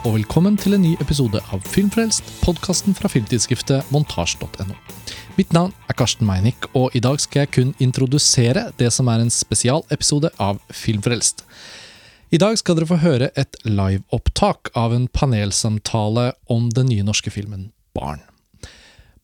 Og velkommen til en ny episode av Filmfrelst, podkasten fra filmtidsskriftet montasj.no. Mitt navn er Karsten Meinick, og i dag skal jeg kun introdusere det som er en spesialepisode av Filmfrelst. I dag skal dere få høre et liveopptak av en panelsamtale om den nye norske filmen Barn.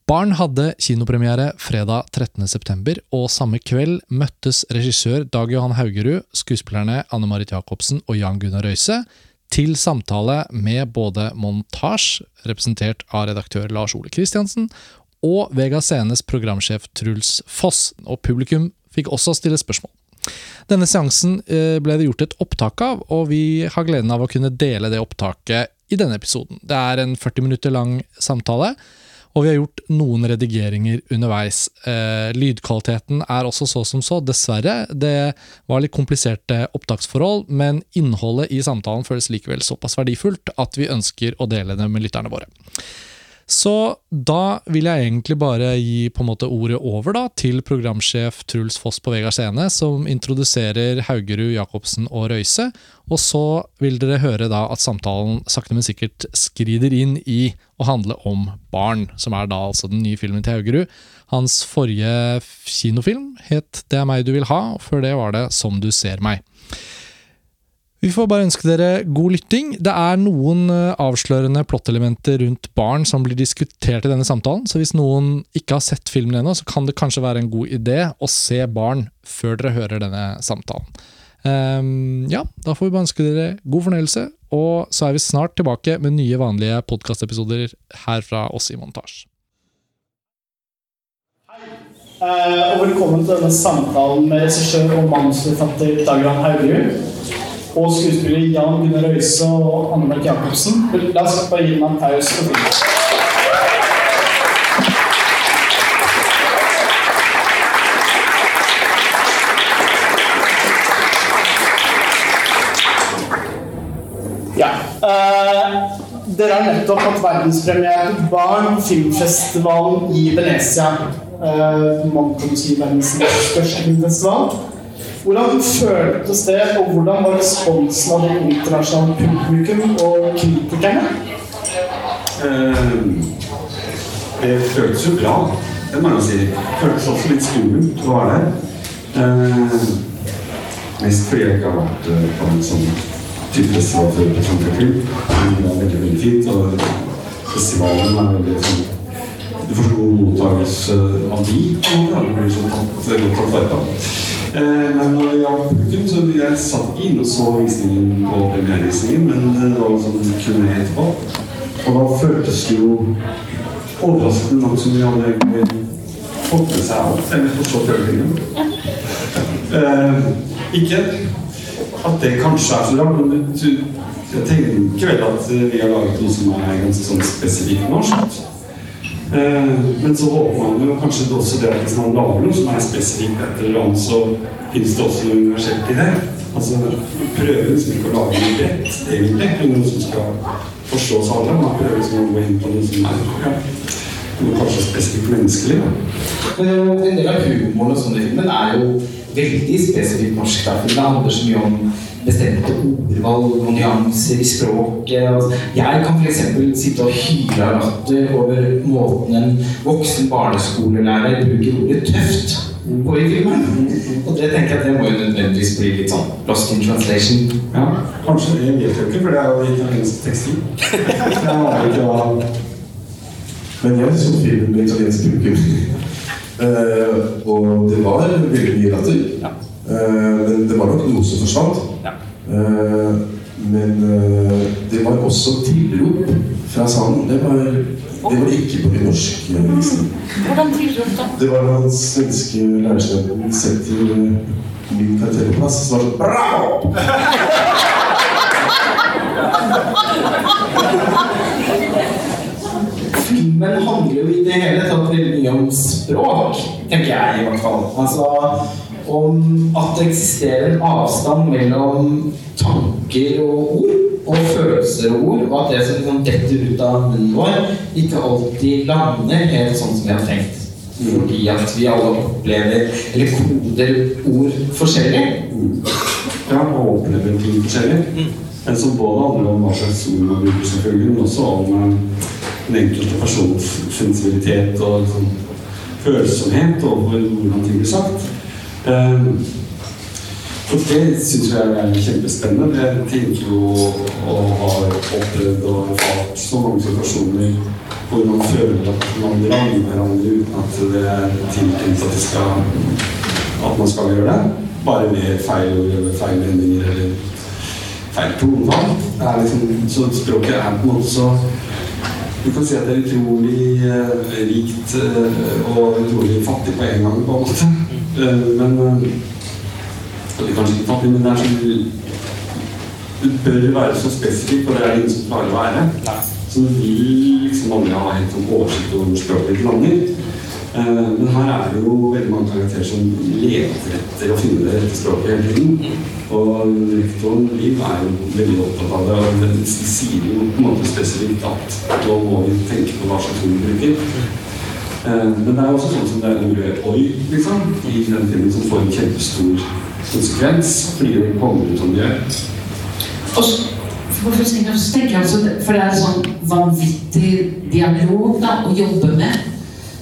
Barn hadde kinopremiere fredag 13.9, og samme kveld møttes regissør Dag Johan Haugerud, skuespillerne Anne Marit Jacobsen og Jan Gunnar Røise til samtale med både Montasj, representert av redaktør Lars Ole Kristiansen, og Vega Scenes programsjef Truls Foss, og publikum fikk også stille spørsmål. Denne seansen eh, ble det gjort et opptak av, og vi har gleden av å kunne dele det opptaket i denne episoden. Det er en 40 minutter lang samtale og vi har gjort noen redigeringer underveis. Eh, lydkvaliteten er også så som så, dessverre. Det var litt kompliserte opptaksforhold, men innholdet i samtalen føles likevel såpass verdifullt at vi ønsker å dele det med lytterne våre. Så da vil jeg egentlig bare gi på en måte ordet over da, til programsjef Truls Foss på Vegard Scene, som introduserer Haugerud, Jacobsen og Røise. Og så vil dere høre da at samtalen sakte, men sikkert skrider inn i å handle om barn, som er da altså den nye filmen til Haugerud. Hans forrige kinofilm het Det er meg du vil ha, og før det var det Som du ser meg. Vi får bare ønske dere god lytting. Det er noen eh, avslørende plottelementer rundt barn som blir diskutert i denne samtalen, så hvis noen ikke har sett filmen ennå, så kan det kanskje være en god idé å se barn før dere hører denne samtalen. Um, ja, da får vi bare ønske dere god fornøyelse, og så er vi snart tilbake med nye vanlige podkastepisoder her fra oss i Montasj. Uh, og velkommen til denne samtalen med regissør og manusforfatter Dagran Haugerud og skuespiller Jan Gunnar Røise og Anne Mark Jacobsen. La oss bare gi dem en applaus. Ja. Uh, dere har nettopp hatt verdenspremiere på Barn filmfestivalen i Venezia. Uh, man kan si verdens største filmfestival. Hvordan føltes det, og hvordan var responsen av det internasjonale publikum og kritikerne? Uh, det føltes jo bra, det må jeg si. Det føltes også litt skummelt å være der. Uh, mest fordi jeg ikke har vært uh, på en sånn type festival før på. Men det var veldig, veldig fint. Og festivalen er veldig sånn Du får så god mottakelse av de. Og det blir sånn tatt godt tatt vare på. Eh, men når det gjaldt publikum, så jeg satt ikke inne og så visningen på premierevisningen, men det var sånn kunne etterpå. Og da føltes det jo overraskende nok som vi hadde egentlig fått med seg alt. Eller forstått. Eh, ikke at det kanskje er så rart, men jeg tenker vel at vi har laget noe som er ganske sånn spesifikt norsk. Eh, men så håper man jo kanskje også det at hvis man lager noe som er spesifikt et eller annet, så finnes det også noe universelt i det. Altså prøve liksom ikke å lage noe bredt, egentlig. Noe som skal forstås alle. Man prøver liksom å gå inn på noe som er ja, noe kanskje spesifikt menneskelig. da. en del av humoren og sånne i filmen er jo veldig spesifikt norsk. Da, for det handler så mye om bestemte ordvalg og nyanser i språket. Altså, jeg kan f.eks. sitte og hyle av latter over måten en voksen barneskolelærer bruker ordet 'tøft' på i filmen. Og det tenker jeg at det må jo nødvendigvis bli litt sånn lost in translation. Ja, kanskje det vet jeg ikke, for det er jo italiensk tekstil. Jeg aner ikke hva Men jeg så filmen med italiensk publikum. Uh, og det var veldig mye latter. Ja. Uh, men det var nok noe som forsvant. Uh, men det var også tilrop fra salen. Det var, det var ikke på nynorsk. Hvordan tilrop, da? Det var den svenske lærerstudenten setter min karakter på plass. Så var det sånn Bravo! filmen handler jo i det hele tatt veldig mye om språk, tenker jeg i hvert fall. Altså om at det eksisterer en avstand mellom tanker og ord, og følelser og ord, og at det som liksom detter ut av munnen vår, ikke alltid lander helt sånn som vi har tenkt. Fordi at vi alle opplever, eller koder ord forskjellig. Ja, og opplever ting forskjellig. Men Som både handler om hva slags ord man bruker, selvfølgelig, men også om eh, den enkelte persons sensibilitet og liksom, følsomhet overfor hvordan ting blir sagt. Eh, og det syns jeg er kjempespennende. Jeg tenker jo og har opplevd og erfart så mange situasjoner hvor man føler at man rammer hverandre uten at det er tiltenkt at, at man skal gjøre det. Bare med feil eller feil vendinger eller feil er liksom, så språket er på en måte så Du kan si at det er utrolig eh, rikt eh, og utrolig fattig på en gang, på en måte. Eh, men det er kanskje ikke fattig, men det er sånn Du bør være så spesifikk, og det er det ingen som klarer å være. Så du vil liksom aldri ha helt sånn oversikt over språket ditt lander. Eh, Men her er det jo veldig mange karakterer som leter etter å finne det rette språket hele tiden. Og rektoren Liv er jo veldig opptatt av det, og den sier jo på en måte spesifikt at nå må vi tenke på hva slags ord vi bruker. Eh, Men det er også sånn som det er ordet 'oi' liksom, i den filmen som får en kjempestor konsekvens fordi det kommer ut som det gjør. Og for, tenker også, for det er sånn vanvittig dialog da, å jobbe med.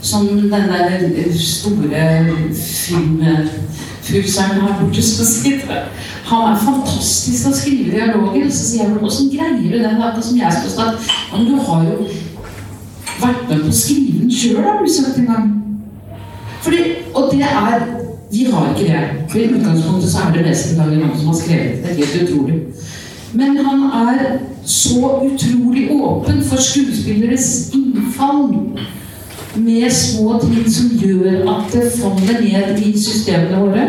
Som den der eh, store filmfuseren her borte som sitter. Han er fantastisk til å skrive dialoger. Så sier jeg hvordan greier du det? Akkurat som jeg skal stå Men du har jo vært med på å skrive den sjøl, har du sagt en gang. Fordi, og det er Vi har ikke det. For i utgangspunktet så er det Dag noen som har skrevet det. Det er helt utrolig. Men han er så utrolig åpen for skuespilleres innfall med små ting som gjør at det faller ned i systemene våre.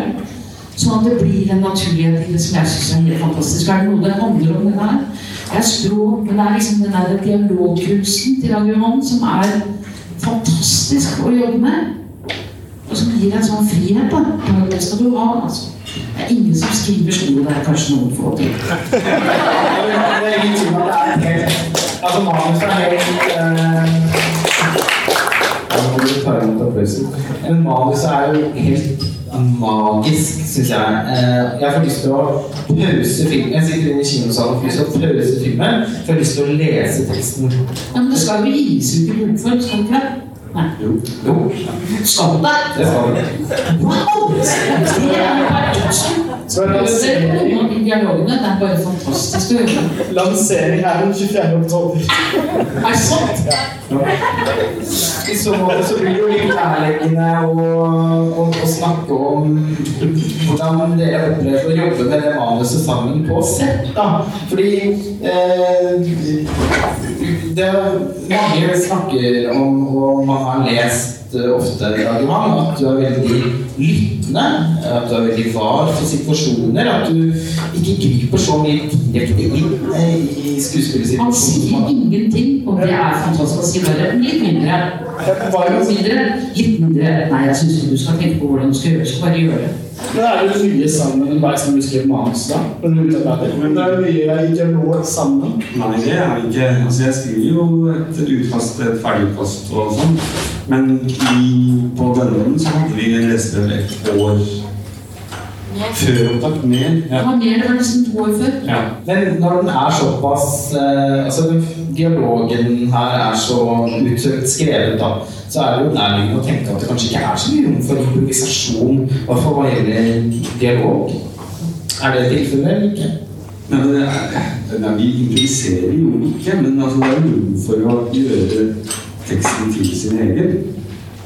Sånn at det blir en naturlighet i det som jeg syns er helt fantastisk. Er det noe det handler om, det her? Det er språk, men det er liksom den der dialogkunsten til Dag Johan som er fantastisk å jobbe med. Og som gir en sånn frihet, da. Det skal du ha, altså. Det er ingen som skriver slo, det er kanskje noen få til. Altså, Magnus er helt eh, du ta imot applausen. Men manuset er jo helt magisk, syns jeg. Eh, jeg får lyst til å pause filmen. Jeg sitter inne i kinosalen og får lyst til å pause filmen. For jeg har lyst til å lese teksten. Ja, men det skal jo gis ut i bokform, skal det ikke det? Nei. Jo. Jo, Skal det? det skal vi. Wow! Det er er det Det er noen av de dialogene. Det er bare fantastisk å høre. lansering her den 24. oktober. Er det sant? I så måte så blir det jo litt nærliggende å, å, å snakke om hvordan dere opplevde å jobbe med det manuset sammen på sett. da. Fordi eh, det mange snakker om, og man har lest eh, ofte, Dag Johan, at du er veldig lyttende, at du er veldig var for situasjoner, at du ikke griper så mye direkte inn eh, i skuespillet Han sier ingenting, og det er fantastisk. å si bare litt mindre. Litt mindre. Litt mindre. Nei, jeg syns ikke du skal tenke på hvordan du skal gjøre det. Så bare gjør det. Men er det mye sammen med bare som du skriver manus, da? Men det er mye i dialog sammen. Nei, det er det ikke. Altså, jeg skriver jo et utkast, et ferdig og sånn. Men i, på denne så hadde vi lest det et år før opptak. Mer. Det Ja. var mer, det var nesten to år før. ja. Men når den er såpass eh, Altså dialogen her er så utsøkt skrevet, da, så er det jo nærliggende å tenke at det kanskje ikke er så mye rom for improvisasjon, i hvert fall hva gjelder dialog. Er det tilfellet eller ikke? Nei, men det er, nei, vi improviserer jo ikke, men altså, det er rom for å gjøre teksten til sin egen.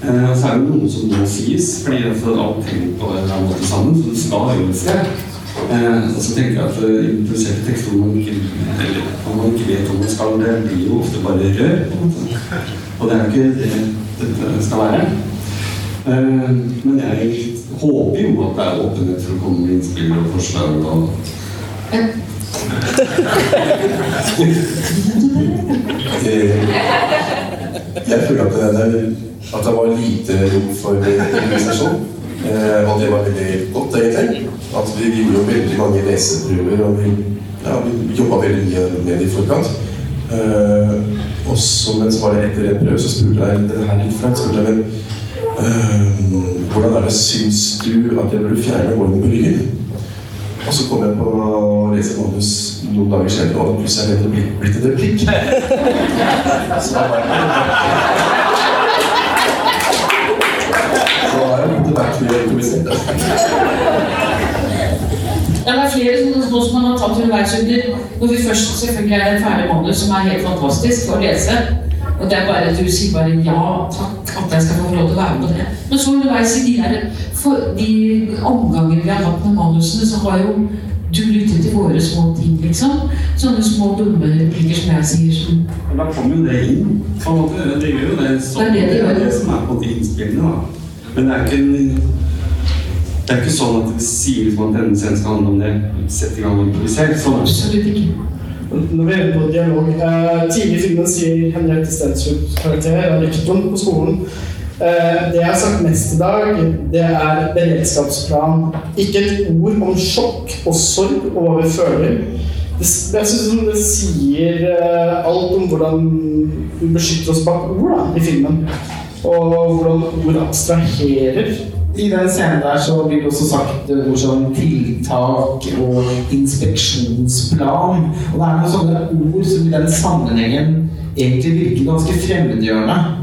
Eh, så er det noe som må sies, fordi alt henger på en måte sammen, så det skal jo et sted. Eh, og så tenker jeg at uh, improviserte tekster man ikke, eller, man ikke vet om man skal, det blir jo ofte bare rør. Og det er jo ikke det dette skal være. Eh, men jeg håper jo at det er åpenhet for å komme med innspill og forslag. og Eh, Jeg følte at det, at det var lite rom for improvisasjon. Eh, og det var veldig godt, egentlig. At vi gjorde jo veldig mange leseprøver, og vi, ja, vi jobba veldig mye med det i forkant. Eh, og så, mens var det etter en prøve, så spurte jeg det her litt flaut, spurte jeg men eh, hvordan er det, syns du at jeg burde fjerne på ryggen? Og så kom jeg på å lese manus noen dager senere og plutselig er det blitt, en replikk. Så da var jeg litt back to improvisert. Ja, det er flere som man har tatt underveis under Når vi først selvfølgelig er en ferdig manus som er helt fantastisk å lese. Og det er bare du sier bare ja takk at jeg skal få lov til å være med på det. Men så underveis i de, der, for de omganger vi har hatt med manusene, så har jo du lyttet til våre små ting, liksom. Sånne små dumme replikker som jeg sier som da kommer jo det inn. på en måte. Det gjør jo det. Sånn, Det er det det gjør. det som er på måte innspillene. da. Men det er ikke en det er ikke sånn at vi sier liksom at denne scenen skal handle om det. Sett i gang og improviser. Sånn. absolutt ikke. Når vi er inne på dialog eh, Tidlig i filmen sier Henriette Stensrup karakter, rektoren på skolen Det jeg har sagt mest i dag, det er beredskapsplan. Ikke et ord om sjokk og sorg og hva vi føler. Det, jeg syns det sier eh, alt om hvordan vi beskytter oss bak ord da, i filmen. Og hvordan ord abstraherer. I den scenen der så blir det også sagt ord som tiltak og inspeksjonsplan. Og det er noen sånne ord som i den sammenhengen egentlig virker ganske fremmedgjørende.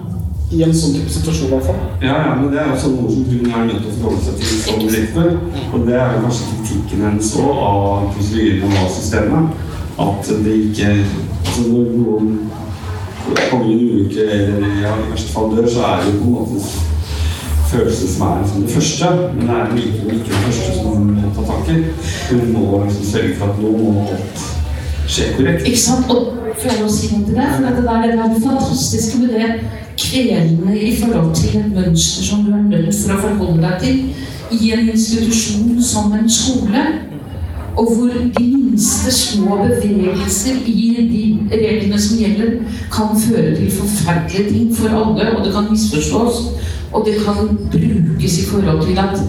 I en sånn type situasjon, i hvert fall. Ja, ja, men det er sånn noe som hun er nødt til å forholde seg til som rektor. Og det er jo kanskje kritikken hennes òg av prosedyrene og systemet. At det ikke Altså når noen kommer i en ulykke eller ja, i verste fall dør, så er det jo på en måte følelsen som er som det første. Men det er likevel ikke det første som hun tar ta tak i. Hun må liksom sørge for at nå må alt skje korrekt. Ikke sant? Og får jeg inn til det? For dette der det er det fantastiske med det kvelende i forhold til et mønster som du er nødt for å forholde deg til i en institusjon som en skole. Og hvor de minste små bevegelser i de reglene som gjelder, kan føre til forferdelige ting for alle, og det kan misforstås. Og det kan brukes i forhold til at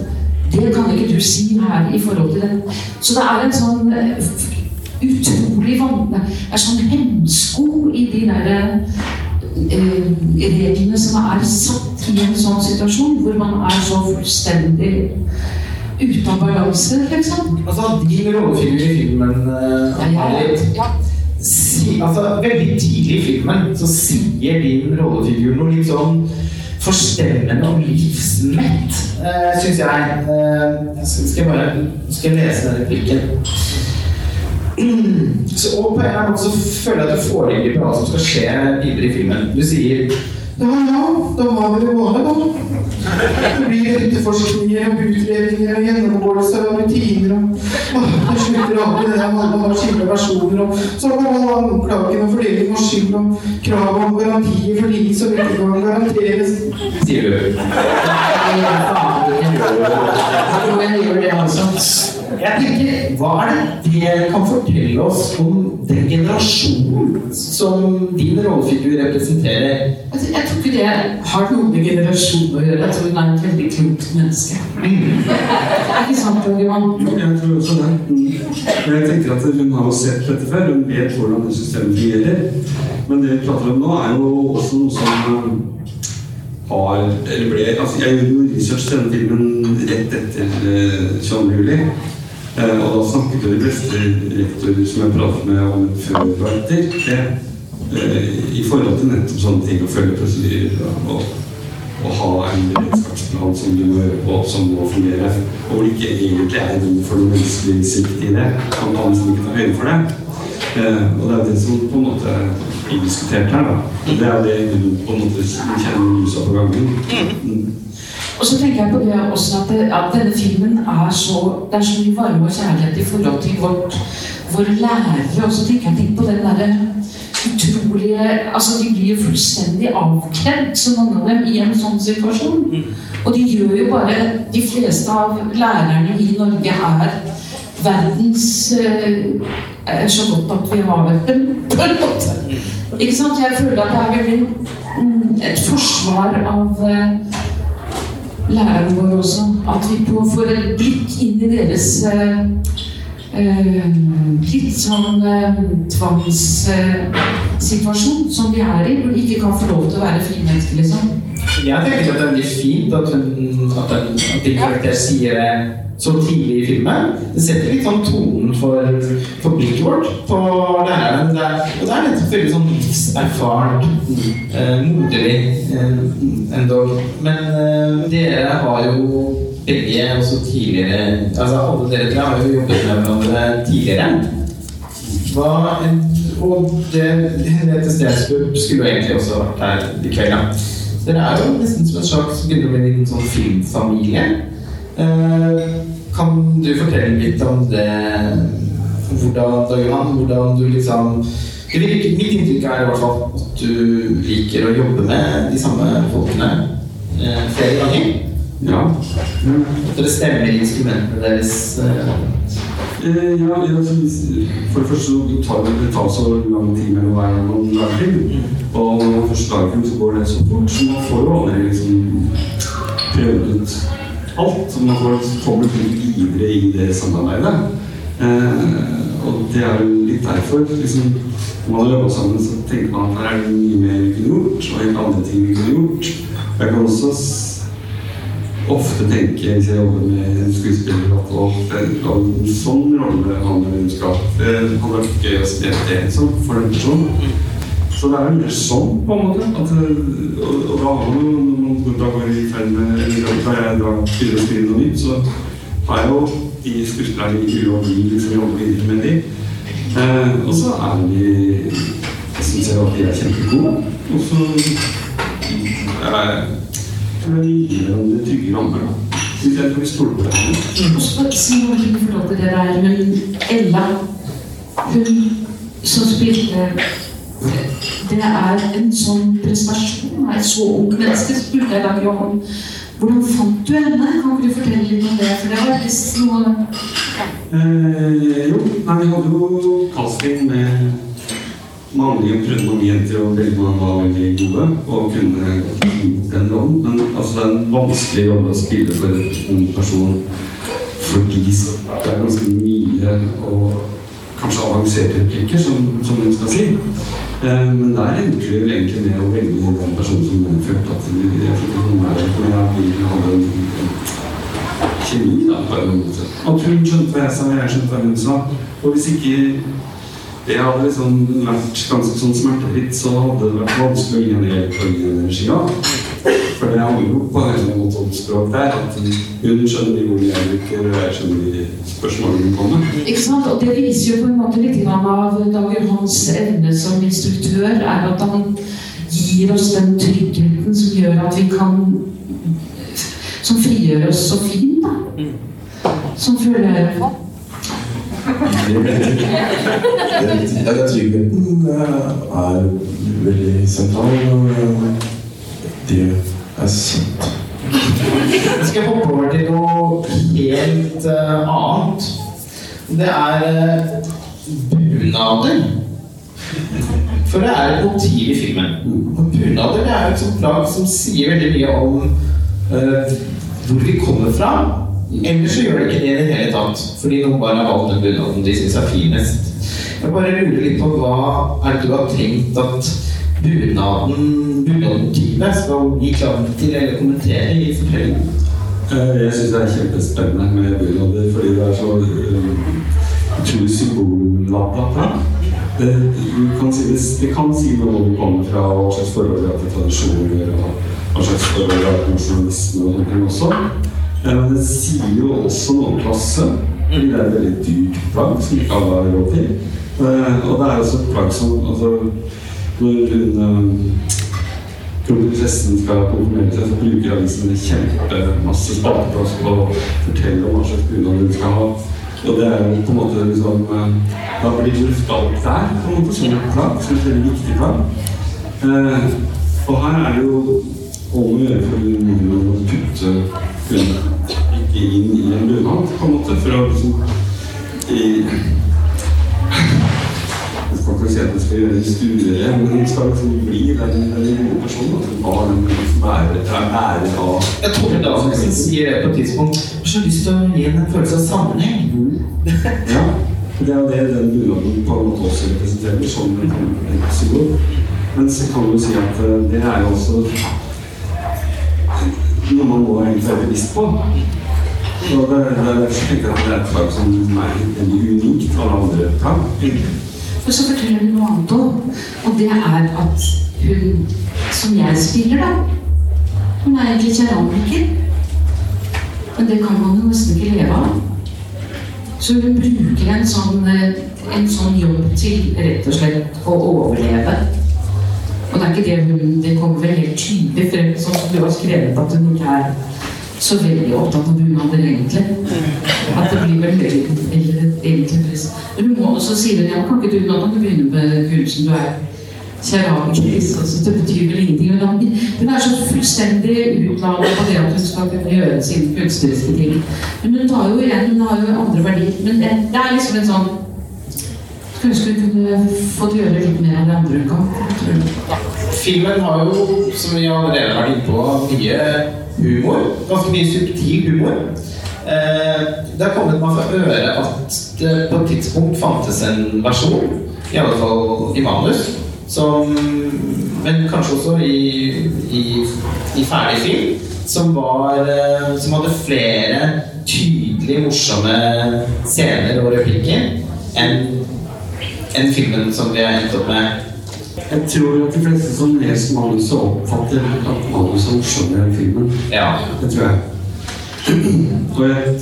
det kan ikke du si her i forhold til det. Så det er en sånn eh, utrolig vanlig Det er sånn hemsko i de der reglene som er satt i en sånn situasjon, hvor man er så fullstendig ute av balanse, liksom. Altså, din rollefigur i filmen, uh, Ja, ja, si, altså, Veldig tidlig i filmen så sier din rollefigur noe litt sånn forstemmende og livsmett, uh, syns jeg. Uh, skal skal jeg bare skal jeg lese den replikken? Så, og på en eller annen måte så føler jeg at du foregriper hva som skal skje videre i filmen. Du sier ja, ja, da har vi det vanlige, da. Det blir etterforskninger og utredninger og gjennomgåelse av rutiner og Åh, Det slutter med det der med alle har sine versjoner og så kan man ha anklagen og fordeling av skyld og krav om garantier for de som ikke kan garanteres. Sier du. Jeg tenker, Hva er det det kan fortelle oss om den generasjonen som din rollefigur representerer? Jeg, tror- jeg tror ikke det har noe med generasjon å gjøre. Jeg tror hun er et veldig klokt menneske. Er ikke sant, Johan? Jo, jeg tror også det. Mm. Jeg tenker at Hun har jo sett dette før, hun vet hvordan det systemet fungerer. Men det vi prater om nå, er jo også noe som um, har eller ble, altså Jeg gjorde jo research til denne filmen rett etter eh, 22. juli. Eh, og da snakket jo de fleste rektorer som jeg pratet med om en før og etter det. eh, I forhold til nettopp sånne ting, å følge prosedyrer og, og ha en beredskapsplan som du må gjøre på, som må fungere. Og hvor det ikke egentlig er rom for noe menneskelig sikt i det. Man kan liksom ikke ta høyde for det. Eh, og det er det som på en måte blir diskutert her. da. Det er det du på en måte kjenner lyset på gangen. Mm. Og så tenker jeg på det også at, det, at denne filmen er så Det er så mye varme og kjærlighet i forhold til vårt, våre lærere. Og så tenker jeg på den derre utrolige Altså, de blir fullstendig avkledd, så mange av dem, i en sånn situasjon. Og de gjør jo bare De fleste av lærerne i Norge er verdens eh, så godt at vi har dem, på en måte. Ikke sant? Jeg føler at det er veldig mm, et forsvar av eh, læreren vår også. At vi får et blikk inn i deres eh, eh, litt sånn eh, tvangssituasjon som de er i, hvor de ikke kan få lov til å være frimennesker, liksom. Jeg tenker at det er veldig fint at, hun, at, den, at de karakter sier det så tidlig i filmen. Det setter litt sånn tonen for, for blikket vårt på læreren. Det er, og det er nettopp veldig sånn livserfart, eh, moderlig eh, endog. Men eh, dere har jo begge også tidligere Altså alle dere tre har jo jobbet med hverandre tidligere. Hva, og det, Henriette Stensrup skulle jo egentlig også vært her i kveld. ja. Dere er jo nesten som en slags begynner å bli en sånn filmfamilie. Eh, kan du fortelle litt om det? Hvordan, da, Johan, hvordan du liksom virker, Mitt inntrykk er i hvert fall at du liker å jobbe med de samme folkene eh, flere ganger. Ja. At dere stemmer instrumentene deres. Eh, Eh, ja, ja, så for det første så tar det, tar så lang tid mellom hver gang man lager film. Og når man først lager så går det så fort, så man får jo aldri liksom prøvd ut alt. Så man får koblet videre i det samarbeidet. Eh, og det er jo litt derfor. liksom, Når man har jobba sammen, så tenker man at her er det mye mer vi kunne gjort, og helt andre ting vi kunne gjort. Jeg kan også ofte tenke, hvis jeg jobber med en skuespiller, at å, en sånn rolle handler om skap. Det hadde vært gøy å spille det liksom, for den personen. Så det er jo litt sånn, på en måte. At, øh, og, og da har man jo, når man da går i ferd med eller da jeg da begynner å skrive noe nytt, så har jeg jo de skuespillerne i huet og vi liksom jobber videre med de. Eh, og så er de Jeg syns jeg at de er kjempegode. Og så eh, tror jeg vi gir hverandre trygge rammer. da. Jeg tror vi stoler på hverandre. Si noe om til det der, men Ella, hun som spilte Det er en sånn prestasjon av et så ungt menneske. Spurte jeg da om hvordan fant du henne? Kan du fortelle litt om det? For det var visst noe Eh, jo, nei, vi hadde jo casting med mange prøvde mange jenter, og veldig mange var veldig gode og kunne den rollen. Men altså, det er en vanskelig rolle å spille for en ung person fordi det er ganske mye og kanskje avanserte replikker, som, som hun skal si. Eh, men der endte vi vel egentlig med å velge den personen som følte at hun jeg vi hadde en kjemi, da, på en måte. At hun skjønte hva jeg sa, og jeg skjønte hva hun sa. Og hvis ikke det hadde liksom vært ganske sånn smertefritt, så hadde det vært vanskelig å gi en del poeng i av. For det handler jo på en måte om språk der, at hun skjønner ordene jeg bruker, og jeg skjønner de spørsmålene hun kommer. Ikke sant? Og det viser jo på en måte litt av Dag Johans evne som instruktør, er at han gir oss den tryggheten som gjør at vi kan Som frigjør oss så fint, da. Som føler Ja, er tryggheten eh, er veldig sentral. og eh, Det er sant. Skal Jeg hoppe over til noe helt eh, annet. Det er uh, bunader. For det er et motiv i filmen. Og bunader er et sånt plagg som sier veldig mye om uh, hvor vi kommer fra. Ellers så gjør det ikke det i det hele tatt. Fordi noen bare har valgt den bunaden de syns er finest. Jeg bare lurer litt på hva er det du har tenkt at bunaden, bunadmotivet skal gi klang til eller kommentere i fortellingen? Eh, Jeg syns det er kjempespennende med bunader, fordi det er så eh, utrolig symbolladet. Det, si, det, det kan si noe om hvor du kommer fra, og hva slags forhold du har til tradisjoner, og hva slags forhold du har til nasjonalisme og sånt ting også. Eh, Men det sier jo også noe om klasse, fordi det er et veldig dyrt plagg som ikke alle har råd til. Eh, Og det er også et plagg som altså, Når hun eh, kronprinsessen skal konfirmere seg, så bruker avisen kjempemasse spalteplass på å fortelle om hva slags bunad hun skal ha. Og det er jo på en måte liksom eh, Da blir det lufta opp der, på en måte, som et plagg, som et veldig viktig plagg. Og her er det jo om å gjøre for nordmenn å putte hun ikke inn i en bunad, på en måte, for å liksom i jeg skal ikke si at det skal gjøre det stuere, men hun skal liksom bli den, den gode personen. Hun har den liksom er bærer av Jeg tror Davidsen sier på et tidspunkt. Jeg har så lyst til å gi en følelse av sammenheng. Ja, det er det den bunaden på en måte også representerer, som en, symbol. Men så kan du jo si at eh, det er jo også noe man må egentlig være bevisst på. Og det, det, jeg tenker at det er et fag som er veldig unikt fra andre fag. Og så forteller hun noe annet òg. Og det er at hun som jeg spiller, da Hun er egentlig keramiker. Men det kan man jo nesten ikke leve av. Så hun bruker en sånn, eh, en sånn jobb til rett og slett å overleve. Og det er ikke det hun Det kommer vel helt tydelig frem, sånn som du har skrevet, at hun ikke er så veldig opptatt av bunader, egentlig. At det blir vel egentlig press. Du må også si det, ja, kan ikke du nå kan du begynne med kunsten du er keramiker, Altså, det betyr vel ingenting. Men hun- hun er så fullstendig utladet på det at hun skal kunne gjøre sine kunstneriske ting. Men hun tar jo igjen, hun har jo andre verdier. Men det, det er liksom en sånn Kunne fått gjøre litt mer enn andre kan. Filmen har jo, som vi allerede har vært inne på, mye humor. Ganske mye subtil humor. Eh, det har kommet meg for øre at det på et tidspunkt fantes en versjon, i alle fall i manus, som Men kanskje også i, i, i ferdig film, som var eh, Som hadde flere tydelig morsomme scener og replikker enn enn filmen som vi har endt opp med. Jeg tror at de fleste som leser manuset, oppfatter at manuset er enn filmen. Ja. Det tror jeg. Og jeg,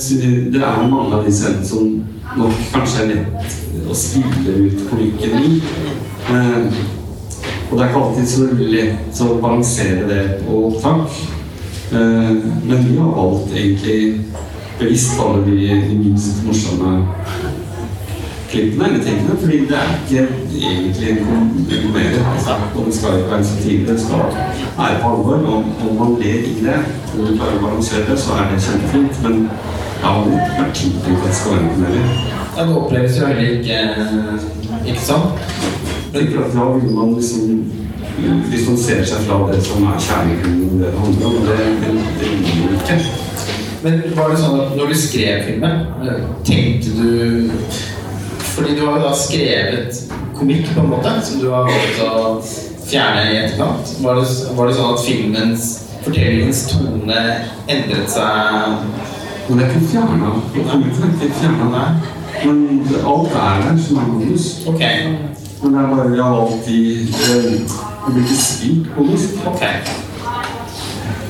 det er mange av de scenene som nok kanskje er lett å spille ut komikken i. Eh, og det er ikke alltid så lett å balansere det på opptak. Eh, men vi har valgt egentlig bevisst alle de, de minst morsomme klippene eller tingene, fordi det er ikke egentlig en kom- Altså, og det skal ikke være satire, det skal være på alvor. Og om man ler i det, og du klarer å balansere det, så er det kjempefint. Men ja, har er tiltenkt at det skal være en komedie. Ja, det oppleves jo heller ikke, ikke sånn. Men da vil man liksom Hvis man ser seg fra det som er kjærligheten det det handler om, det, det, det man ikke. Men var det sånn at når du skrev filmen, eh, tenkte du Fordi du har jo da skrevet komikk, på en måte, som du har valgt å fjerne i etterkant. Var det, var det sånn at filmens fortellingens tone endret seg Men det er ikke fjerna. Det er. Men alt er der som er bonus. Okay. Men det er bare vi har valgt de eh, Det blir ikke spilt bonus. ok.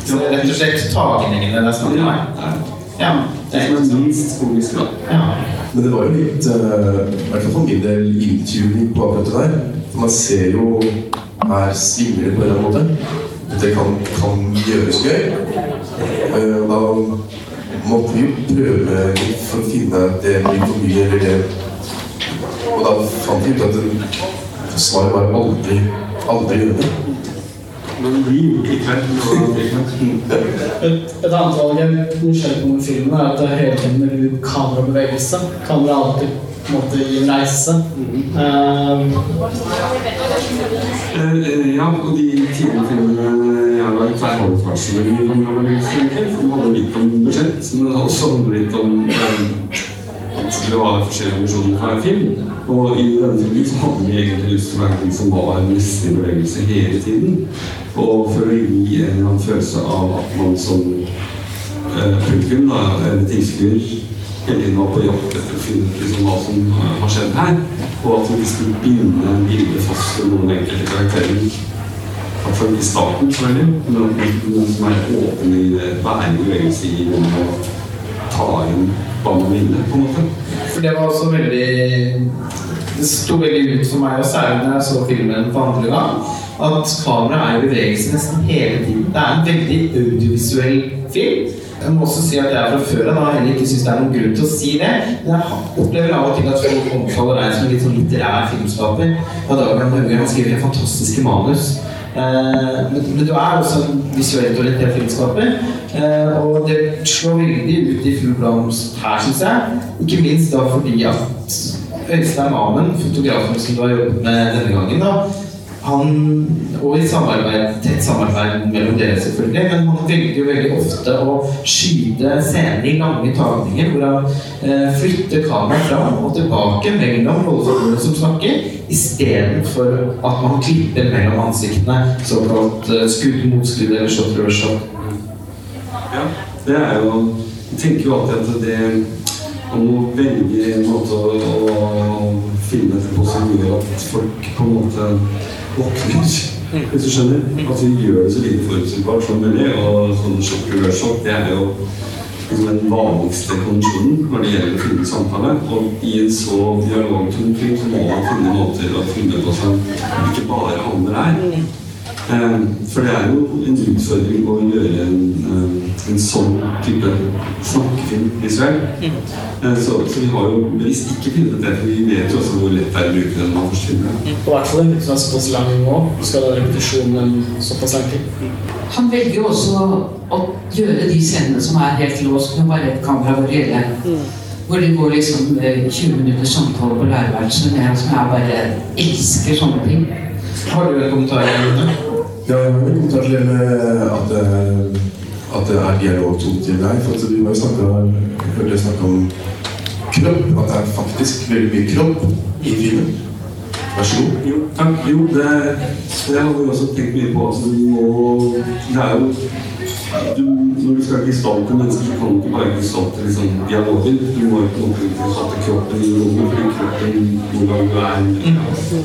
Så det er rett og slett tagningene det er snakk om? Ja. Det er som er, minst komisk, ja. Men det var jo litt, eh, i hvert fall for min del, inntuning på akkurat det der. For man ser jo her svinger det på en eller annen måte. Det kan, kan gjøres gøy. Eh, da måtte vi jo prøve litt for å finne det blir for mye, eller det Og da fant vi ut at det- svaret var aldri, aldri gjøre det. Men vi gjorde det i kveld. var- Et, et annet valg jeg er nysgjerrig på med filmen, er at det er hele tiden med kamerabevegelse. Kamera er alltid på en måte i en reise. Eh, Eh, eh, Ja, og de tidligere filmene jeg har i kamerabevegelse, egentlig. Handler litt om budsjett, men også litt om eh, at det var forskjellige versjoner fra en film. Og i denne filmen så hadde vi egentlig lyst til å være ting som var nesten i bevegelse hele tiden. Og for å gi en eller annen følelse av at man som eh, publikum, da, eller tilskuer, hele tiden var på jakt etter å finne ut liksom, hva som eh, har skjedd her. Og at vi skulle binde bildet fast til noen enkelte karakterer. I starten, selvfølgelig. Men noen som er åpne i det, være i bevegelse i og ta inn hva man ville, på en måte. For det var også veldig Det sto veldig ut for meg, og særlig når jeg så filmen for andre gang, at kameraet er i bevegelse nesten hele tiden. Det er en veldig audiovisuell film. Jeg må også si at jeg fra før av heller ikke syns det er noen grunn til å si det. Men jeg opplever av og til at folk omtaler deg som en litt sånn litterær filmskaper. Og da kan han skriver fantastiske manus. Eh, men, du er også en visuelt orientert filmskaper. Eh, og det slår veldig ut i full blomst her, syns jeg. Ikke minst da fordi at Øystein Mamen, fotografen som du har jobbet med denne gangen, da, han, og i samarbeid, tett samarbeid mellom dere, selvfølgelig, men han velger jo veldig ofte å skyte scener i lange tagninger, hvor han eh, flytter kameraet fram og tilbake mellom rollefigurene som snakker, istedenfor at man klipper mellom ansiktene, såkalt eh, skudd mot skudd eller shot over shot. det er jo Jeg tenker jo alltid at det man må velge en måte å, å finne på som gjør at folk på en måte våkner. Hvis du skjønner? At vi gjør det så lite forutsigbart som mulig. Og sånn sjokk og sjokk, det er jo liksom den vanligste kondisjonen når det gjelder å finne samtale. Og i en så dialogtung ting så må man finne måter å finne på som ikke bare handler der. Eh, For det er jo en utfordring å gjøre en, eh, en sånn type snakkefilm visuell. Eh, Så, så vi har jo bevisst ikke funnet det, for vi vet jo også hvor lett det er å bruke den man først filmer det. Og i hvert fall en som er såpass lang nå. Skal ha repetisjonen såpass lang tid. Han velger jo også å gjøre de scenene som er helt låst med bare et kamera over hele. Hvor det går liksom eh, 20 minutters samtale på lærerværelset med en som jeg bare elsker sånne ting. Har du en kommentar? Ja, jeg har en kommentar til det med at, eh, at det er dialogtungt i deg. For at vi må jo snakke om kropp. At det er faktisk veldig mye kropp i filmen. Vær så god. Jo, takk. Jo, det, det har vi også tenkt mye på. Altså, du må, det er jo du, Når du skal gestalte mennesker, så kan du ikke bare gestalte liksom, dialogen. Du må jo ikke gestalte kroppen i rommet, fordi kroppen noen ganger er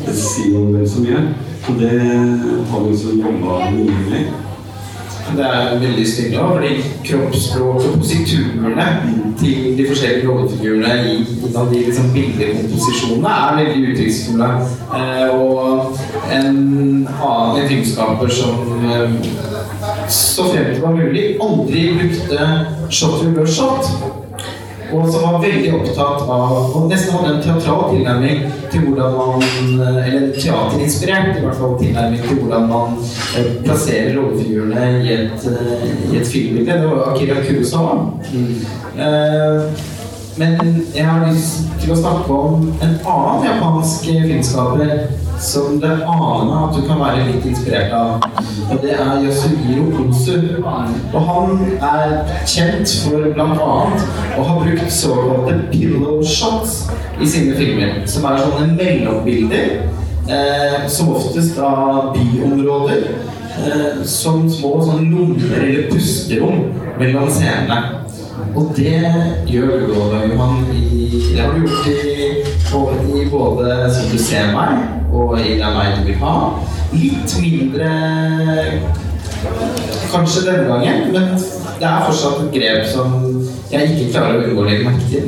Det sier jo vel så mye. Og det har vi også jobba mye med. Det er veldig stilig, da, fordi kroppsspråket og positurene til de forskjellige rollefigurene i de liksom bildekomposisjonene er veldig uttrykksfulle. Eh, og en annen en filmskaper som eh, så fremt det var mulig, aldri brukte shot reverse shot. Og som var veldig opptatt av og nesten hadde en teatral tilnærming til hvordan man Eller teaterinspirert i hvert fall tilnærming til hvordan man eh, plasserer rollefigurene i et, eh, i et filmbilde. Det var Akira Kurosawa. Eh, men jeg har lyst til å snakke om en annen japansk filmskaper som det aner at du kan være litt inspirert av. Og det er Yasuhiro Konsu. Og han er kjent for bl.a. å ha brukt såkalte pillow shots i sine filmer. Som er sånne mellombilder. Eh, som oftest av byområder. Eh, som små sånn lommer eller pusterom mellom scenene. Og det gjør du da, Johan. Det har du gjort i, i både 'Som du ser meg' og i den meg du vil ha'. Litt mindre kanskje denne gangen, men det er fortsatt et grep som jeg ikke klarer å unngå å legge merke til.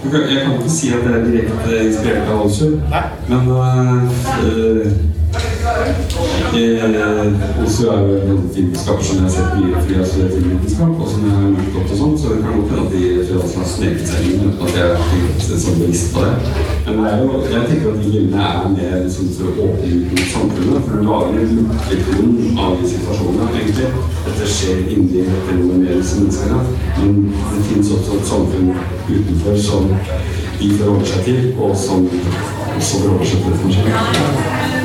Jeg kan, ikke si at det er direkte inspirert av Olsrud, men øh, øh, Olsrud er jo en filmskaper som jeg har sett mye fordi jeg har studert filmvitenskap, og som jeg har gjort godt og sånn, så det kan godt hende at de referansene har sneket seg inn uten at jeg har tenkt sånn bevisst på det. Men det er jo, jeg tenker at de gildene er mer liksom, for å åpne ut mot samfunnet, for å lager en refleksjon av de situasjonene, egentlig. Dette skjer inni med disse menneskene, men det finnes også et samfunn utenfor som de forholder seg til, og som også forholder seg til det som skjer.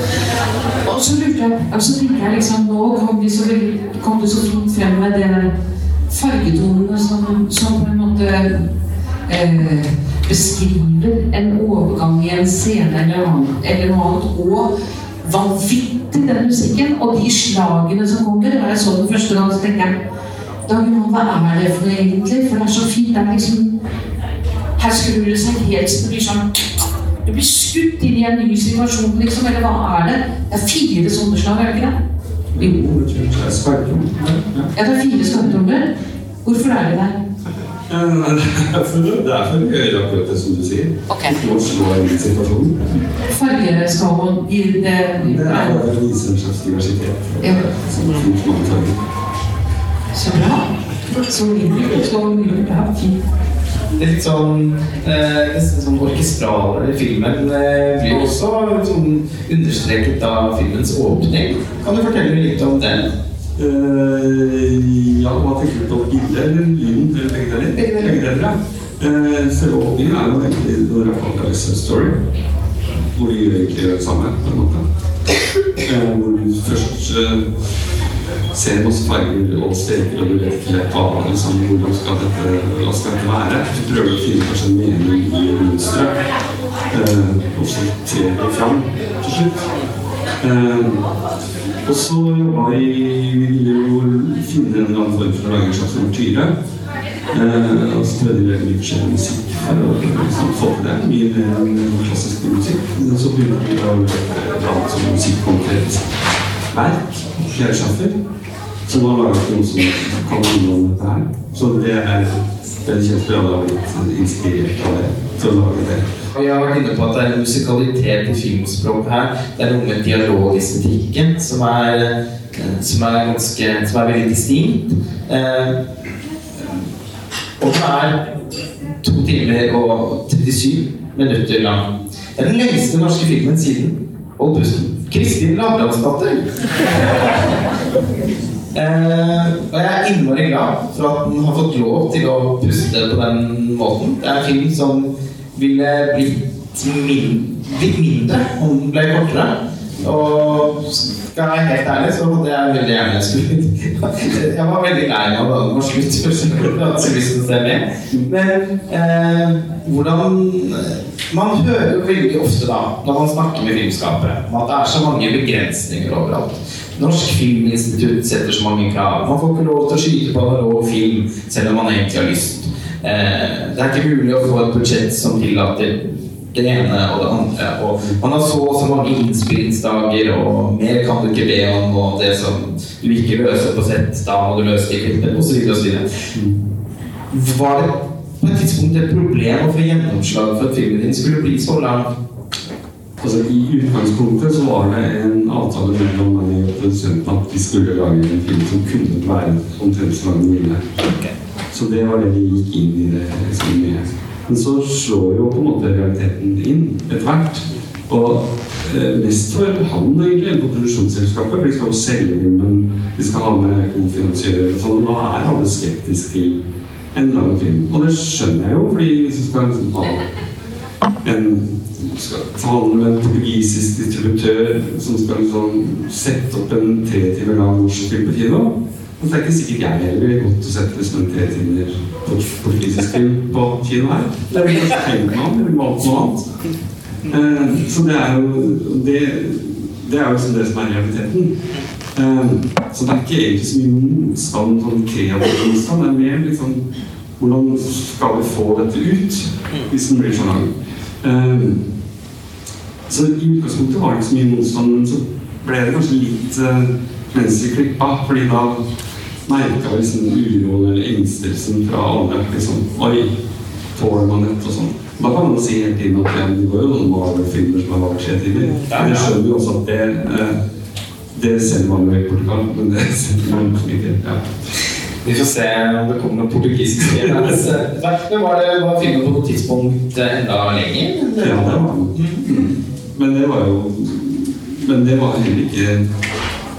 Og så lurte jeg, altså tenker jeg liksom, nå kom, de så, kom du så fint frem med det fargetonene som, som på en måte eh, beskriver en overgang i en scene eller, eller noe annet. Og vanvittig den musikken, og de slagene som kommer. Da jeg så den første gang, så tenkte jeg Dag Johan, hva er det for noe egentlig? For det er så fint. Det er liksom Her skrur det seg helt så det blir sånn du blir skutt inn i en ny situasjon, liksom. Eller hva er det? Det er fire sånne slag, er det ikke det? Jo. Det er. Ja. Det er fire skarptrommer. Hvorfor er det der? Ja, Det er for det er å gjøre akkurat det som du sier. Ok. For å slå inn i situasjonen. Fargeskalaen i det Det er bare å vise en slags diversitet. Ja. Som mange farger. Så bra. Så mye. Så mye. Ja, fint. Det er litt sånn eh, nesten sånn orkestrale filmen eh, blir også sånn understreket av filmens åpning. Kan du fortelle litt om den? Uh, ja, hva tenker du på? Gilde eller lyden? Eller begge deler? Begge deler. Begge deler, ja. uh, Selve åpningen er jo egentlig når jeg fant Side Story. Hvor de gjør egentlig det samme, på en måte. Uh, hvor først eh, ser masse farger og streker, og du vet ikke helt hva liksom, hvordan skal dette, hva skal dette være. Du prøver å finne kanskje en mening i mønsteret. Eh, og så trer det fram til slutt. Eh, og så jobba ville jo finne en eller annen form for å lage en slags ortyre. Eh, og så prøvde vi veldig forskjellig musikk for å liksom, få til det. Mye mer enn klassisk musikk. Men så begynte vi å lage et annet som musikkonkret verk. Flere sjaffer. da var laget noe som kan handle om dette her. Så det er alle har blitt inspirert av det til å lage det. Og jeg har vært inne på at det er en musikalitet i filmspråket her. Det er noe med dialogestetikken som eh, som er, ganske, som er veldig distinkt. Eh, og den er to timer og 37 minutter lang. Det er den lengste norske filmen siden Hold pusten. Kristin Lavransdatter. Eh, og jeg er innmari glad for at den har fått lov til å puste på den måten. Det er en film som ville blitt, min, litt mindre om den ble kortere. Og skal jeg være helt ærlig, så hadde jeg veldig gjerne skulle Jeg var veldig lei meg da den var slutt. Men eh, hvordan Man hører jo veldig ofte da, når man snakker med filmskapere, at det er så mange begrensninger overalt. Norsk Filminstitutt setter så mange krav. Man får ikke lov til å skyte på en rå film selv om man egentlig har lyst. Eh, det er ikke mulig å få et budsjett som tillater det ene og det andre. Og man har så og så mange innspillingsdager, og mer kan du ikke be om. Og det som du ikke løser på sett, da må du løse det i klippet, osv. osv. Var det på et tidspunkt et problem å få gjennomslag for at filmen din skulle bli så lang? Altså, I utgangspunktet så var det en avtale mellom meg og produsenten at vi skulle lage en film som kunne være omtrent så lang ville. mulig. Så det var det vi gikk inn i det liksom, med. Men så slår jo på en måte realiteten inn etter hvert. Og eh, mest for han egentlig, på produksjonsselskapet. De skal jo selge filmen, de skal ha med konferansiører og sånn. Da er alle skeptiske til en lang film. Og det skjønner jeg jo, fordi hvis du skal liksom ha en skal forhandle med en portugisisk distributør som skal liksom sette opp en tre timer lang norsk film på kino. Men det er ikke sikkert jeg heller ville gått og sett liksom en tre timer portugisisk film på kino her. Det ville kanskje tenkt meg om, eller valgt noe annet. Eh, så det er jo det, det er jo liksom det som er realiteten. Eh, så det er ikke egentlig så mye motstand, sånn kreativ motstand. Det er mer liksom hvordan skal vi få dette ut hvis den blir så lang. Eh, så i utgangspunktet var det ikke så mye motstand, men så ble det kanskje litt uh, mens vi klippa, fordi da merka vi liksom uroen eller engstelsen fra alle. liksom, Oi, tåler man dette og sånn. Da kan man si hele tiden at ja, det går jo noen Marvel-filmer som har vært tre timer. Men jeg skjønner jo også at det uh, det selger man jo i Portugal, men det selger man ikke. Ja. Vi får se om det kommer noe portugisisk. Men var, det, var filmen på noe tidspunkt enda lenger? Ja, det var den. Mm. Men det var jo Men det var heller ikke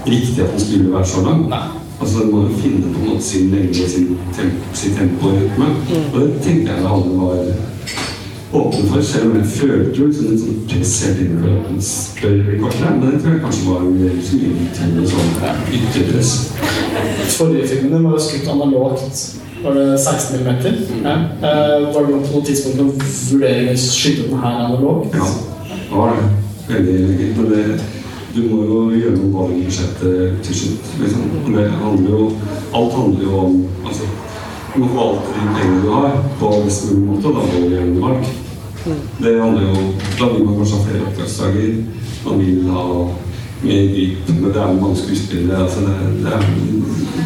riktig at den skulle være så lang. Nei. Altså Den må jo finne på en måte sin lengde, sin, tempo, sin tempo og rytme. Og det tenkte jeg alle var åpne for, selv om jeg følte jo liksom en sånn press hele tiden for at bør bli kortere. Men det tror jeg kanskje var liksom, en sånn ytterpress. Forrige filmen var jo skutt analogt. Var det 16 mm? Ja. Eh, var det på noe tidspunkt noen vurdering å skyte den her analogt? Ja, det. Veldig elegant. Men det, du må jo gjøre noe valg i budsjettet til slutt. Liksom. Det handler jo, alt handler jo om altså, Du må forvalte de pengene du har, på best mulig måte, da må du gjøre noe valg. Det handler jo Da vil man kanskje ha flere oppdragsdager. Man vil ha mer grip. Men det er jo mange skuespillere. Altså det, det, er,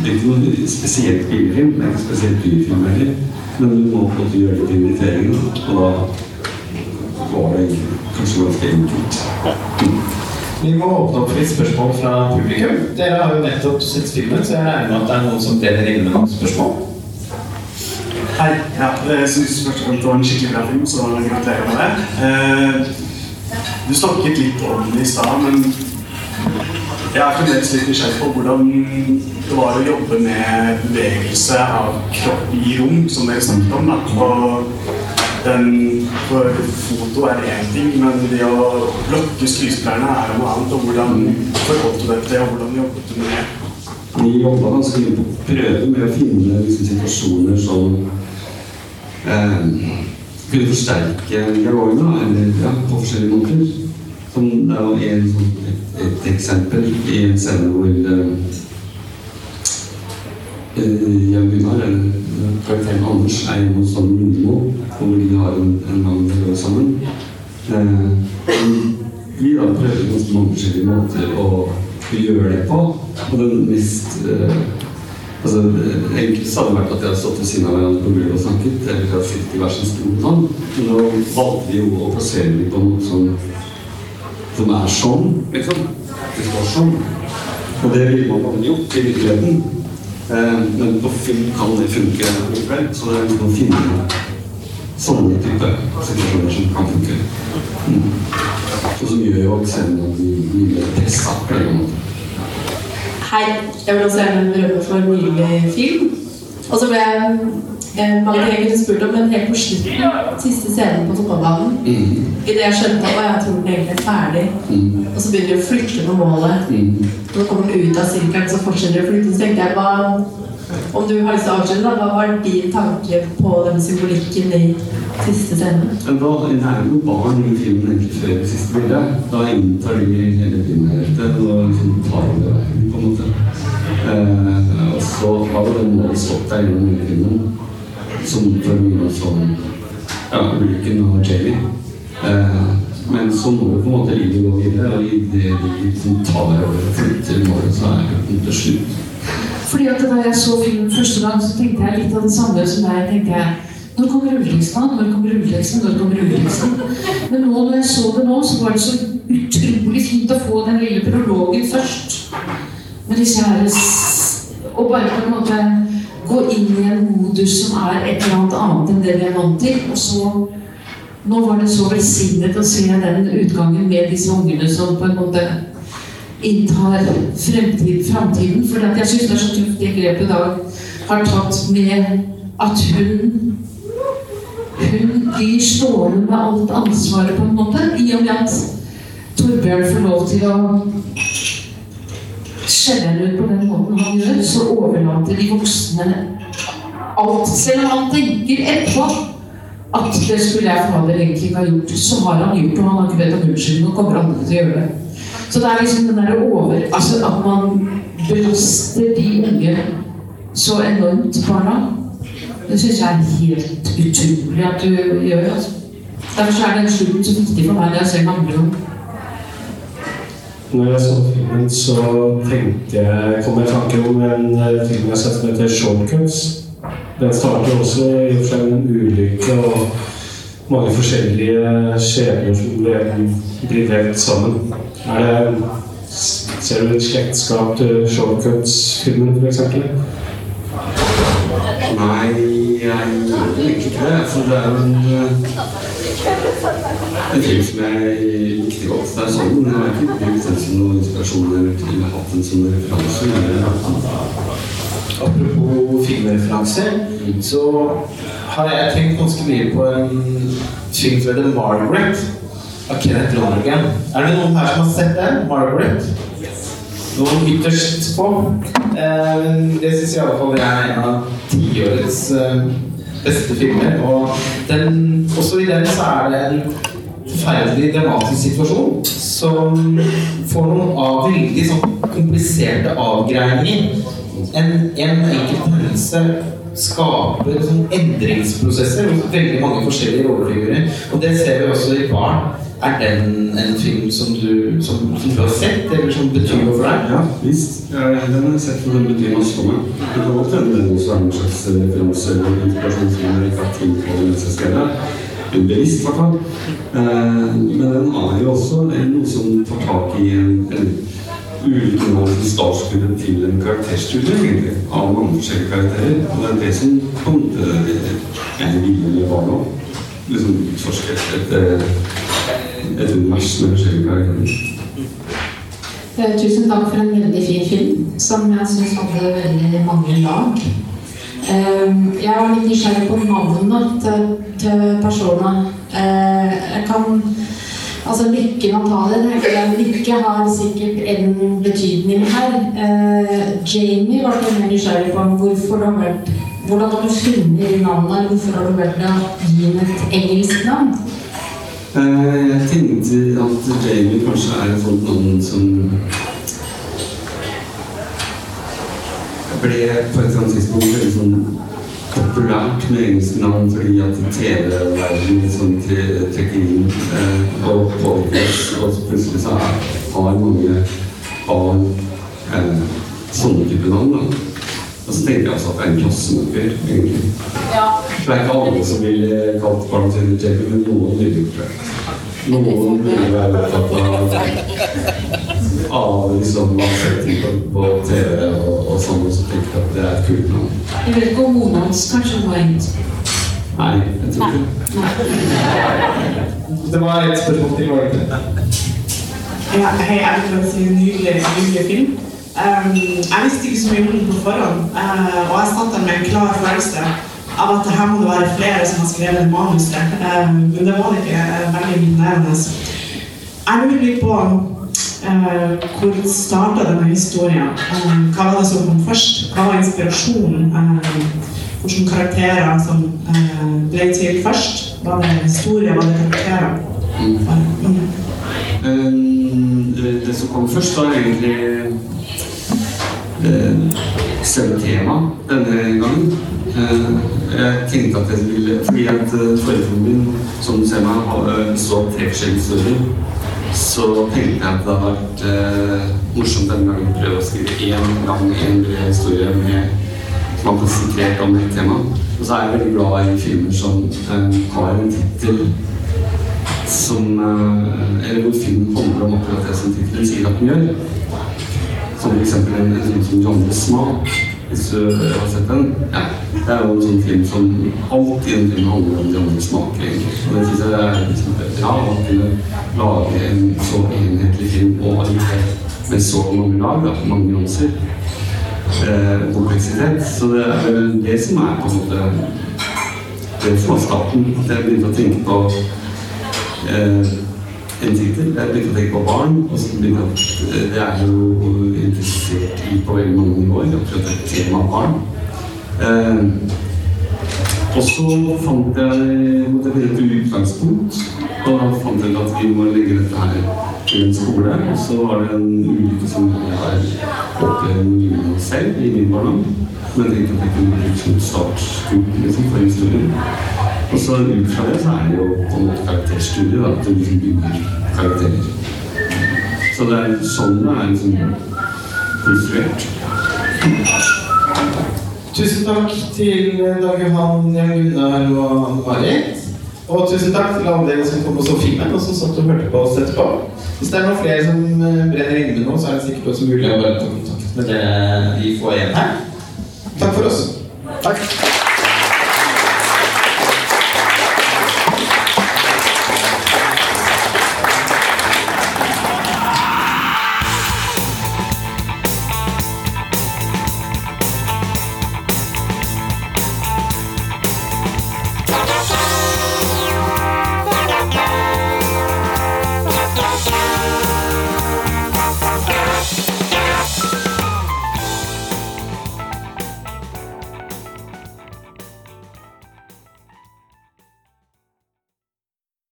det er ikke noe spesielt billig film. Det er ikke spesielt dyr film heller. Men du må på en måte gjøre litt invitering. Og da var det kanskje ganske enkelt. Vi må åpne opp for litt spørsmål fra publikum. Dere har jo nettopp sett filmen, så jeg regner med at det er noen som deler inn med noen spørsmål. Hei. Ja, jeg syns først og fremst det var en skikkelig bra film, så gratulerer med det. Eh, du snakket litt om den i stad, men jeg er fremdeles litt nysgjerrig på hvordan det var å jobbe med bevegelse av kropp i rom, som dere snakket om. Da. Og den, for foto er én ting, men det å blokke skuespillerne er noe annet. Og hvordan forholdt du deg til det, og hvordan jobbet du med det? Vi jobba ganske mye på prøve med å finne liksom, situasjoner som eh, kunne forsterke dialogen, eller ja, på forskjellige måter. Som det var en sånn, et, et eksempel i en scene hvor eh, eh, Jan Gunnar, eller karakteren Anders, er jo hos Anne Lundemo, hvor de har en, en lang dialog sammen. Eh, vi da prøver ganske mange forskjellige måter å gjøre det på. Og den mest eh, altså, det enkleste hadde vært at de hadde stått ved siden av hverandre på gulvet og snakket, eller de hadde sittet i hver sin stol sånn. Men nå valgte vi jo å plassere dem på noe som, som er sånn, liksom. Det står sånn. Og det ville man ha gjort i virkeligheten. Eh, men på film kan det funke likevel. Så det er liksom å finne sånne type situasjoner som kan funke. Mm. Og som gjør jo at scenen blir mye pressa på en måte. Hei, jeg vil også gjerne berømme for nylig film. Og så ble jeg eh, mange ganger spurt om, men helt på slutten, siste scenen på fotballbanen Mm. Idet jeg skjønte at jeg tror den egentlig er ferdig, Mm. og så begynner de å flytte på målet. Mm. Så kommer den ut av sirkelen, så fortsetter de å flytte. Så tenkte jeg, hva, om du har lyst til å avslutte, da, hva var din tanke på den symbolikken i siste scene? Men da, det er jo barn i filmen egentlig før det siste bildet. Da inntar de hele filmheltet og liksom tar over veien, på en måte. Eh, og så har jo den målet stått der gjennom hele filmen, som for mye sånn ja, ulykken og Jamie. Eh, men så må jo på en måte livet gå videre, og i det de liksom tar over og flytter målet, så er det til slutt. Fordi at Da jeg så filmen første gang, så tenkte jeg litt av det samme som deg. tenkte jeg, Når kommer rulleteksten? Når kommer rulleteksten? Når kommer rulleteksten? Men nå når jeg så det nå, så var det så utrolig fint å få den lille prologen først. Med disse herres Og bare på en måte gå inn i en modus som er et eller annet annet enn det vi er vant til. Og så Nå var det så velsignet å se den utgangen med disse ungene som på en måte inntar fremtid, framtiden. For jeg syns det er så tøft det grepet Dag har tatt med at hun Hun blir stående med alt ansvaret, på en måte, i og med at Torbjørn får lov til å skjelle henne ut på den måten han gjør, så overlater de voksne alt. Selv om han tenker etterpå at det skulle jeg fader egentlig ikke ha gjort, så har han gjort det, og han har ikke bedt om unnskyldning og kommer aldri til å gjøre det. Så det er liksom den der over... Altså at man belaster de unge så enormt, barna. Det syns jeg er helt utrolig at du gjør. altså. Derfor er den slutten så viktig for meg når jeg ser handler gang. Når jeg så filmen, så tenkte jeg, kom jeg i tanke om en eh, film jeg har sett som heter Shortcuts. Den starter også i og for seg med en ulykke og mange forskjellige skjebner som blir vevd sammen. Er det, ser du et slektskap til Shortcuts-filmen, f.eks.? Nei, jeg liker ikke det. For det er en, eh, en film som jeg likte godt. Det er sånn, men jeg har ikke brukt den som noen inspirasjon eller hatt den som referanse. Apropos filmreferanser, så har jeg tenkt ganske mye på en film som heter 'Margaret' av Kenneth Lonergan. Er det noen her som har sett den? 'Margaret'? Noen ytterst på? Eh, det syns jeg i alle fall er en av tiårets eh, beste filmer. Og den, også i den så er det en forferdelig dramatisk situasjon som får noen av veldig sånn kompliserte avgreininger. En, en enkelt hendelse skaper sånn endringsprosesser hos veldig mange forskjellige rollefigurer. Og det ser vi også i Barn. Er den en film som du, som, som du har sett, eller som betyr noe for deg? Ja, visst. Ja, Den har jeg sett, for den betyr masse for meg. Det kan godt hende den også er en slags referanse eller inspirasjon som jeg ikke har tenkt på mens jeg skrev det. Ubevisst, i hvert fall. Eh, Men den har jo også noe som tar tak i en, av startskuddet til en karakterstudie, egentlig, av mange forskjellige karakterer. Og det er det som på en måte jeg ville var nå. Liksom utforske et, et univers med forskjellige karakterer. Eh, Tusen takk for en veldig fin film, som jeg syns hadde veldig mange lag. Ehm, jeg var litt nysgjerrig på navnet til, til personene. Eh, jeg kan Altså, lykken han tar den Lykke har sikkert en betydning her. Eh, Jamie var litt nysgjerrig på hvorfor du har valgt Hvordan har du funnet navnet? Hvorfor har du valgt å gi den et engelsk navn? Eh, jeg tenkte at Jamie kanskje er et sånt navn som ble på et eller annet tidspunkt veldig sånn populært med engelske navn fordi at TV-verdenen tre- trekker inn eh, og påvirker oss. Og plutselig så er, har mange barn eh, sånne type navn. da. Og så tenker jeg altså at det er en klassenøkkel, egentlig. Ja. det er ikke alle som ville kalt barna sine Jerry, men noen ville jo det. Noen vil være opptatt av av liksom på, på TV og, og sånn, og så tenker jeg at det er et kult navn. Jeg vet ikke om moren hans kanskje var engelsk. Nei, jeg tror ikke Det var et spørsmål til, var det ikke? Ja, hei, jeg vil si en nydelig, nydelig film. Um, jeg visste ikke så mye om den på forhånd, uh, og jeg satt der med en klar følelse av at det her må det være flere som har skrevet manuset. Um, men det var det ikke veldig imponerende. Jeg lurer litt på uh, hvor starta denne historien? Um, hva var det som kom først? Hva var inspirasjonen? Um, hvilke karakterer som uh, ble til først? Var det historie? Var det karakterer? Mm. Um, det, som kom først, var egentlig selve temaet denne gangen. Uh, jeg tenkte at jeg ville Fordi at forrige filmen min, som du ser meg, har uh, så tre forskjellige historier. Så tenkte jeg at det hadde vært eh, morsomt denne gangen å prøve å skrive én gang en historie med som har konsentrert om et tema. Og så er jeg veldig glad i filmer som eh, har en tittel som eh, Eller hvor filmen handler om akkurat det som tittelen sier at den gjør. Som f.eks. en, film som 'Johnny Smak', hvis du har sett den. Ja, det er jo en sånn film som alt i en film handler om Johnny Smak, egentlig. Og det syns jeg er liksom bra å kunne lage en så enhetlig film og med så mange lag, da, mange nyanser. Eh, kompleksitet. Så det er vel det som er på en måte det som var starten. At jeg begynte å tenke på eh, en tittel. Jeg begynte å tenke på barn, og så begynte jeg at det er jo interessert i på veldig mange nivåer, akkurat et tema barn. Eh, og så fant jeg jeg et utgangspunkt, og da fant jeg at vi må legge dette her en skole. Og så var det en ulykke som jeg har opplevd selv i min barndom. Men jeg tenkte at jeg kunne bruke som startskole liksom, for historien. Og så ut fra det så er det jo på en måte karakterstudie, at du liksom bygger karakterer. Så det er sånn det er liksom konstruert. Tusen takk til Dag Johan, Jan Gunnar og Marit. Og tusen takk til alle dere som kom og så filmen, og som satt og hørte på oss etterpå. Hvis det er noen flere som eh, brenner inne med noe, så er det sikkert også mulig å bare ta kontakt med dere vi får igjen her. Takk for oss. Takk.